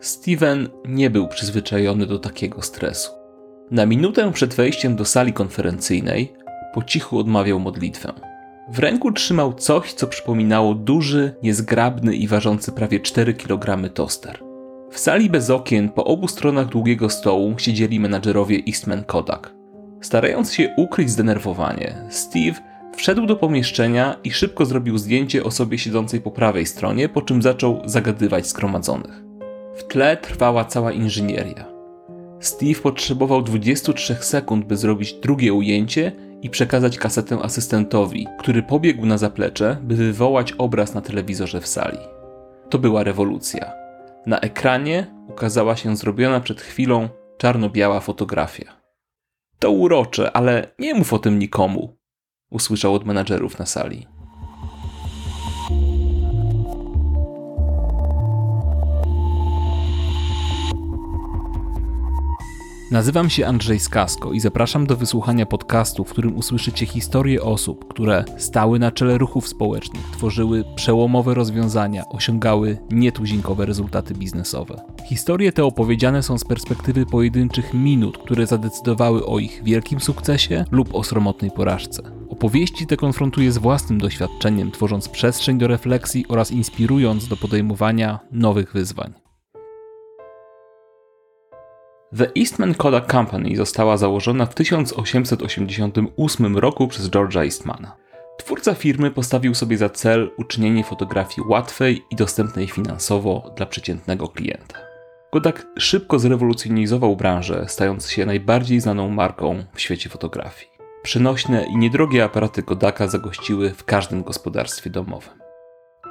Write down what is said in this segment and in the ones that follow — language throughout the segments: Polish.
Steven nie był przyzwyczajony do takiego stresu. Na minutę przed wejściem do sali konferencyjnej po cichu odmawiał modlitwę. W ręku trzymał coś, co przypominało duży, niezgrabny i ważący prawie 4 kg toster. W sali bez okien po obu stronach długiego stołu siedzieli menadżerowie Eastman Kodak. Starając się ukryć zdenerwowanie, Steve wszedł do pomieszczenia i szybko zrobił zdjęcie osobie siedzącej po prawej stronie, po czym zaczął zagadywać zgromadzonych. W tle trwała cała inżynieria. Steve potrzebował 23 sekund, by zrobić drugie ujęcie i przekazać kasetę asystentowi, który pobiegł na zaplecze, by wywołać obraz na telewizorze w sali. To była rewolucja. Na ekranie ukazała się zrobiona przed chwilą czarno-biała fotografia. To urocze, ale nie mów o tym nikomu, usłyszał od menadżerów na sali. Nazywam się Andrzej Skasko i zapraszam do wysłuchania podcastu, w którym usłyszycie historie osób, które stały na czele ruchów społecznych, tworzyły przełomowe rozwiązania, osiągały nietuzinkowe rezultaty biznesowe. Historie te opowiedziane są z perspektywy pojedynczych minut, które zadecydowały o ich wielkim sukcesie lub o sromotnej porażce. Opowieści te konfrontuję z własnym doświadczeniem, tworząc przestrzeń do refleksji oraz inspirując do podejmowania nowych wyzwań. The Eastman Kodak Company została założona w 1888 roku przez George'a Eastmana. Twórca firmy postawił sobie za cel uczynienie fotografii łatwej i dostępnej finansowo dla przeciętnego klienta. Kodak szybko zrewolucjonizował branżę, stając się najbardziej znaną marką w świecie fotografii. Przenośne i niedrogie aparaty Kodaka zagościły w każdym gospodarstwie domowym.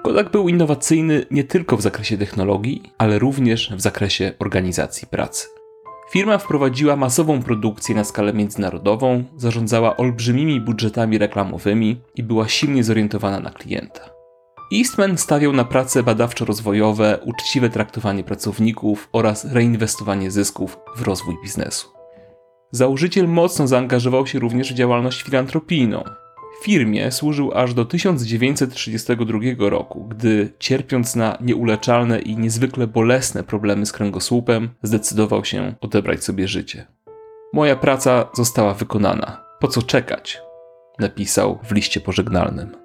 Kodak był innowacyjny nie tylko w zakresie technologii, ale również w zakresie organizacji pracy. Firma wprowadziła masową produkcję na skalę międzynarodową, zarządzała olbrzymimi budżetami reklamowymi i była silnie zorientowana na klienta. Eastman stawiał na prace badawczo-rozwojowe, uczciwe traktowanie pracowników oraz reinwestowanie zysków w rozwój biznesu. Założyciel mocno zaangażował się również w działalność filantropijną, firmie służył aż do 1932 roku, gdy cierpiąc na nieuleczalne i niezwykle bolesne problemy z kręgosłupem, zdecydował się odebrać sobie życie. Moja praca została wykonana. Po co czekać? napisał w liście pożegnalnym.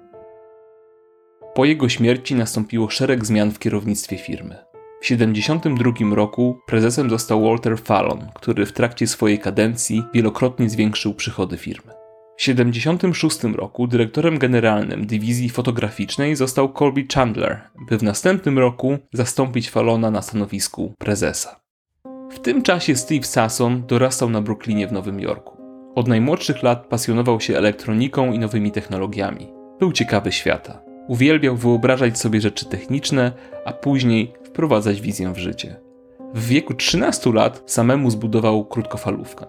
Po jego śmierci nastąpiło szereg zmian w kierownictwie firmy. W 1972 roku prezesem został Walter Fallon, który w trakcie swojej kadencji wielokrotnie zwiększył przychody firmy. W 1976 roku dyrektorem generalnym dywizji fotograficznej został Colby Chandler, by w następnym roku zastąpić Falona na stanowisku prezesa. W tym czasie Steve Sasson dorastał na Brooklynie w Nowym Jorku. Od najmłodszych lat pasjonował się elektroniką i nowymi technologiami. Był ciekawy świata. Uwielbiał wyobrażać sobie rzeczy techniczne, a później wprowadzać wizję w życie. W wieku 13 lat samemu zbudował krótkofalówkę.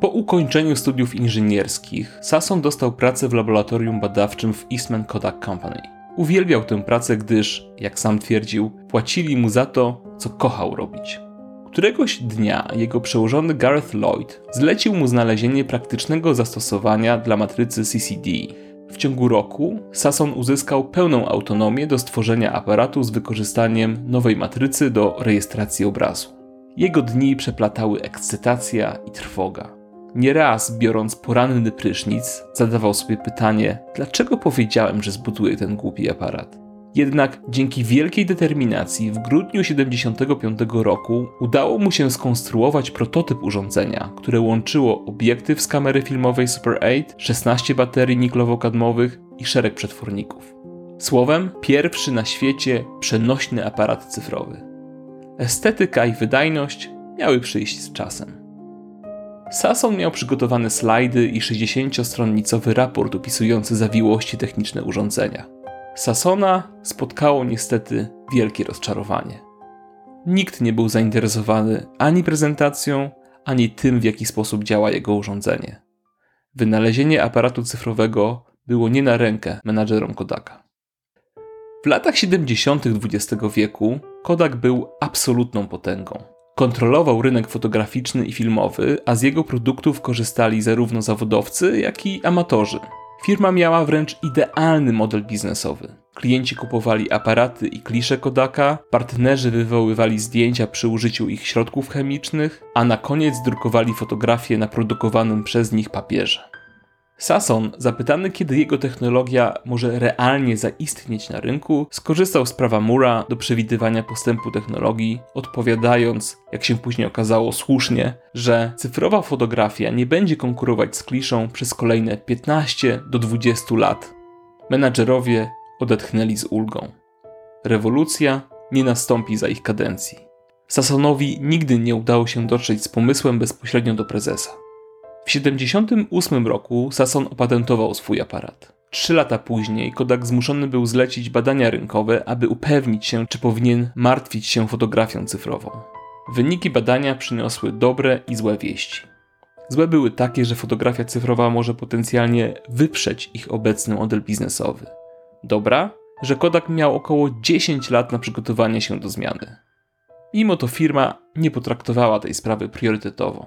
Po ukończeniu studiów inżynierskich, Sasson dostał pracę w laboratorium badawczym w Eastman Kodak Company. Uwielbiał tę pracę, gdyż, jak sam twierdził, płacili mu za to, co kochał robić. Któregoś dnia jego przełożony Gareth Lloyd zlecił mu znalezienie praktycznego zastosowania dla matrycy CCD. W ciągu roku Sasson uzyskał pełną autonomię do stworzenia aparatu z wykorzystaniem nowej matrycy do rejestracji obrazu. Jego dni przeplatały ekscytacja i trwoga. Nieraz, biorąc poranny prysznic, zadawał sobie pytanie, dlaczego powiedziałem, że zbuduję ten głupi aparat. Jednak dzięki wielkiej determinacji w grudniu 75 roku udało mu się skonstruować prototyp urządzenia, które łączyło obiektyw z kamery filmowej Super 8, 16 baterii niklowo-kadmowych i szereg przetworników. Słowem, pierwszy na świecie przenośny aparat cyfrowy. Estetyka i wydajność miały przyjść z czasem. Sasson miał przygotowane slajdy i 60-stronnicowy raport opisujący zawiłości techniczne urządzenia. Sassona spotkało niestety wielkie rozczarowanie. Nikt nie był zainteresowany ani prezentacją, ani tym, w jaki sposób działa jego urządzenie. Wynalezienie aparatu cyfrowego było nie na rękę menadżerom Kodaka. W latach 70. XX wieku Kodak był absolutną potęgą. Kontrolował rynek fotograficzny i filmowy, a z jego produktów korzystali zarówno zawodowcy, jak i amatorzy. Firma miała wręcz idealny model biznesowy. klienci kupowali aparaty i klisze Kodaka, partnerzy wywoływali zdjęcia przy użyciu ich środków chemicznych, a na koniec drukowali fotografie na produkowanym przez nich papierze. Sason, zapytany kiedy jego technologia może realnie zaistnieć na rynku, skorzystał z prawa Mura do przewidywania postępu technologii, odpowiadając, jak się później okazało słusznie, że cyfrowa fotografia nie będzie konkurować z kliszą przez kolejne 15 do 20 lat. Menadżerowie odetchnęli z ulgą. Rewolucja nie nastąpi za ich kadencji. Sasonowi nigdy nie udało się dotrzeć z pomysłem bezpośrednio do prezesa. W 1978 roku Sason opatentował swój aparat. Trzy lata później Kodak zmuszony był zlecić badania rynkowe, aby upewnić się, czy powinien martwić się fotografią cyfrową. Wyniki badania przyniosły dobre i złe wieści. Złe były takie, że fotografia cyfrowa może potencjalnie wyprzeć ich obecny model biznesowy. Dobra, że Kodak miał około 10 lat na przygotowanie się do zmiany. Mimo to firma nie potraktowała tej sprawy priorytetowo.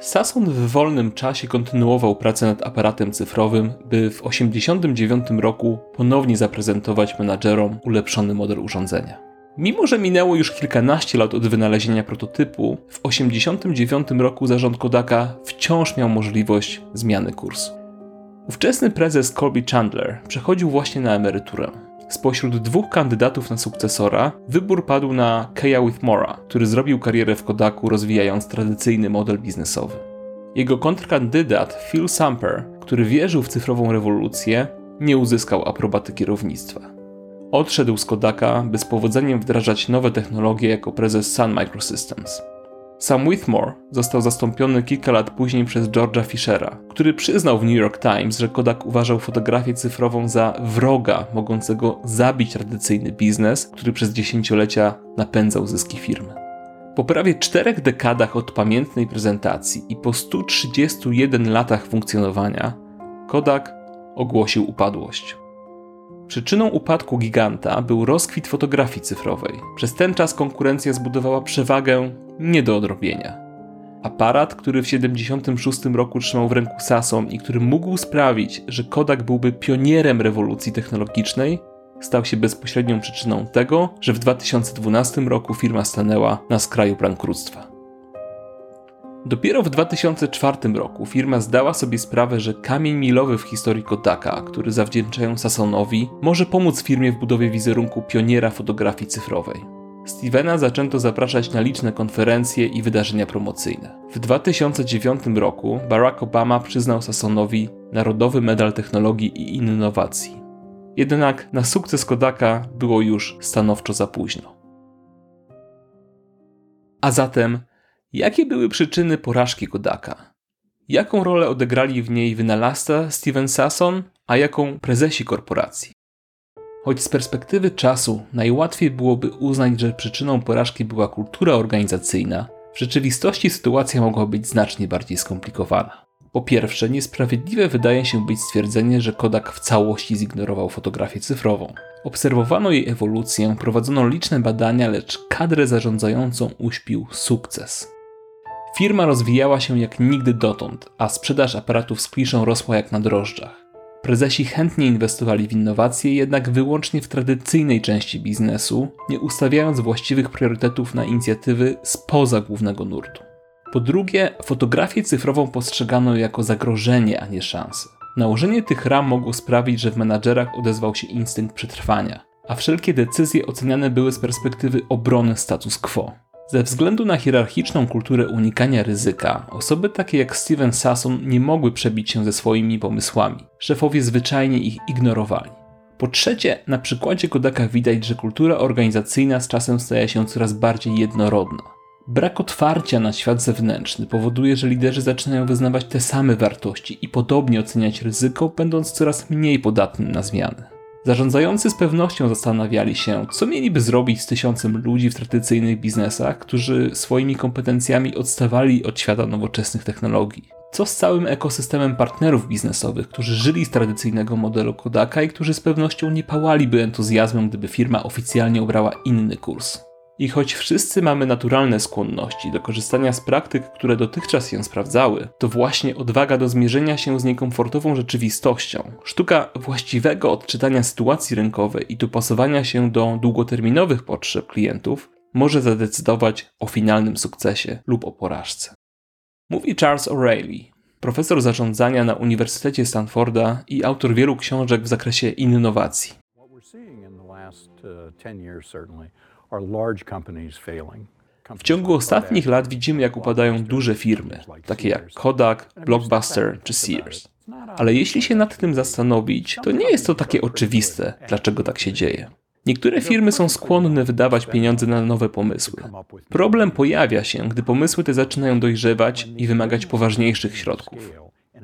Sason w wolnym czasie kontynuował pracę nad aparatem cyfrowym, by w 1989 roku ponownie zaprezentować menadżerom ulepszony model urządzenia. Mimo, że minęło już kilkanaście lat od wynalezienia prototypu, w 1989 roku zarząd Kodaka wciąż miał możliwość zmiany kursu. Ówczesny prezes Colby Chandler przechodził właśnie na emeryturę. Spośród dwóch kandydatów na sukcesora, wybór padł na Keya Withmora, który zrobił karierę w Kodaku rozwijając tradycyjny model biznesowy. Jego kontrkandydat Phil Samper, który wierzył w cyfrową rewolucję, nie uzyskał aprobaty kierownictwa. Odszedł z Kodaka, by z powodzeniem wdrażać nowe technologie jako prezes Sun Microsystems. Sam Withmore został zastąpiony kilka lat później przez George'a Fishera, który przyznał w New York Times, że Kodak uważał fotografię cyfrową za wroga mogącego zabić tradycyjny biznes, który przez dziesięciolecia napędzał zyski firmy. Po prawie czterech dekadach od pamiętnej prezentacji i po 131 latach funkcjonowania, Kodak ogłosił upadłość. Przyczyną upadku giganta był rozkwit fotografii cyfrowej. Przez ten czas konkurencja zbudowała przewagę nie do odrobienia. Aparat, który w 1976 roku trzymał w ręku Sason i który mógł sprawić, że Kodak byłby pionierem rewolucji technologicznej, stał się bezpośrednią przyczyną tego, że w 2012 roku firma stanęła na skraju bankructwa. Dopiero w 2004 roku firma zdała sobie sprawę, że kamień milowy w historii Kodaka, który zawdzięczają Sasonowi, może pomóc firmie w budowie wizerunku pioniera fotografii cyfrowej. Stevena zaczęto zapraszać na liczne konferencje i wydarzenia promocyjne. W 2009 roku Barack Obama przyznał Sasonowi Narodowy Medal Technologii i Innowacji. Jednak na sukces Kodaka było już stanowczo za późno. A zatem Jakie były przyczyny porażki Kodaka? Jaką rolę odegrali w niej wynalazca Steven Sasson, a jaką prezesi korporacji? Choć z perspektywy czasu najłatwiej byłoby uznać, że przyczyną porażki była kultura organizacyjna, w rzeczywistości sytuacja mogła być znacznie bardziej skomplikowana. Po pierwsze, niesprawiedliwe wydaje się być stwierdzenie, że Kodak w całości zignorował fotografię cyfrową. Obserwowano jej ewolucję, prowadzono liczne badania, lecz kadrę zarządzającą uśpił sukces. Firma rozwijała się jak nigdy dotąd, a sprzedaż aparatów z kliszą rosła jak na drożdżach. Prezesi chętnie inwestowali w innowacje, jednak wyłącznie w tradycyjnej części biznesu, nie ustawiając właściwych priorytetów na inicjatywy spoza głównego nurtu. Po drugie, fotografię cyfrową postrzegano jako zagrożenie, a nie szansę. Nałożenie tych ram mogło sprawić, że w menadżerach odezwał się instynkt przetrwania, a wszelkie decyzje oceniane były z perspektywy obrony status quo. Ze względu na hierarchiczną kulturę unikania ryzyka, osoby takie jak Steven Sasson nie mogły przebić się ze swoimi pomysłami. Szefowie zwyczajnie ich ignorowali. Po trzecie, na przykładzie Kodaka widać, że kultura organizacyjna z czasem staje się coraz bardziej jednorodna. Brak otwarcia na świat zewnętrzny powoduje, że liderzy zaczynają wyznawać te same wartości i podobnie oceniać ryzyko, będąc coraz mniej podatnym na zmiany. Zarządzający z pewnością zastanawiali się, co mieliby zrobić z tysiącem ludzi w tradycyjnych biznesach, którzy swoimi kompetencjami odstawali od świata nowoczesnych technologii. Co z całym ekosystemem partnerów biznesowych, którzy żyli z tradycyjnego modelu Kodaka i którzy z pewnością nie pałaliby entuzjazmem, gdyby firma oficjalnie obrała inny kurs. I choć wszyscy mamy naturalne skłonności do korzystania z praktyk, które dotychczas się sprawdzały, to właśnie odwaga do zmierzenia się z niekomfortową rzeczywistością, sztuka właściwego odczytania sytuacji rynkowej i dopasowania się do długoterminowych potrzeb klientów może zadecydować o finalnym sukcesie lub o porażce. Mówi Charles O'Reilly, profesor zarządzania na Uniwersytecie Stanforda i autor wielu książek w zakresie innowacji. W ciągu ostatnich lat widzimy, jak upadają duże firmy, takie jak Kodak, Blockbuster czy Sears. Ale jeśli się nad tym zastanowić, to nie jest to takie oczywiste, dlaczego tak się dzieje. Niektóre firmy są skłonne wydawać pieniądze na nowe pomysły. Problem pojawia się, gdy pomysły te zaczynają dojrzewać i wymagać poważniejszych środków.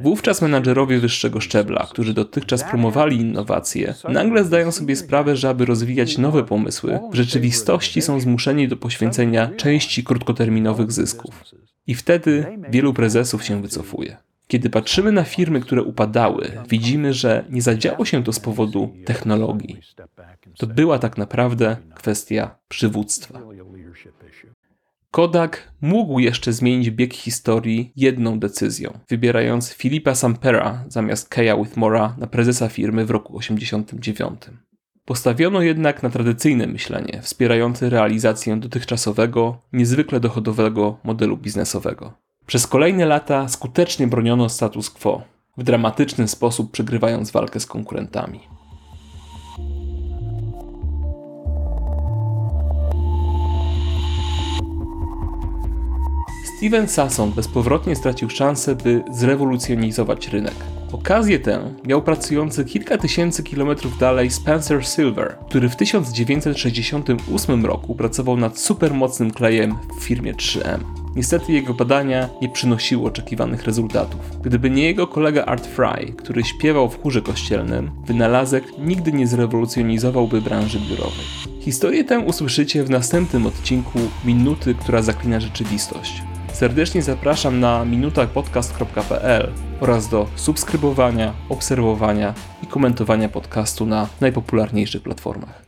Wówczas menadżerowie wyższego szczebla, którzy dotychczas promowali innowacje, nagle zdają sobie sprawę, że aby rozwijać nowe pomysły, w rzeczywistości są zmuszeni do poświęcenia części krótkoterminowych zysków. I wtedy wielu prezesów się wycofuje. Kiedy patrzymy na firmy, które upadały, widzimy, że nie zadziało się to z powodu technologii. To była tak naprawdę kwestia przywództwa. Kodak mógł jeszcze zmienić bieg historii jedną decyzją, wybierając Filipa Sampera zamiast Keya Whitmora na prezesa firmy w roku 1989. Postawiono jednak na tradycyjne myślenie, wspierające realizację dotychczasowego, niezwykle dochodowego modelu biznesowego. Przez kolejne lata skutecznie broniono status quo, w dramatyczny sposób przegrywając walkę z konkurentami. Steven Sasson bezpowrotnie stracił szansę, by zrewolucjonizować rynek. Okazję tę miał pracujący kilka tysięcy kilometrów dalej Spencer Silver, który w 1968 roku pracował nad supermocnym klejem w firmie 3M. Niestety jego badania nie przynosiły oczekiwanych rezultatów. Gdyby nie jego kolega Art Fry, który śpiewał w chórze kościelnym, wynalazek nigdy nie zrewolucjonizowałby branży biurowej. Historię tę usłyszycie w następnym odcinku Minuty, która zaklina rzeczywistość. Serdecznie zapraszam na minutachpodcast.pl oraz do subskrybowania, obserwowania i komentowania podcastu na najpopularniejszych platformach.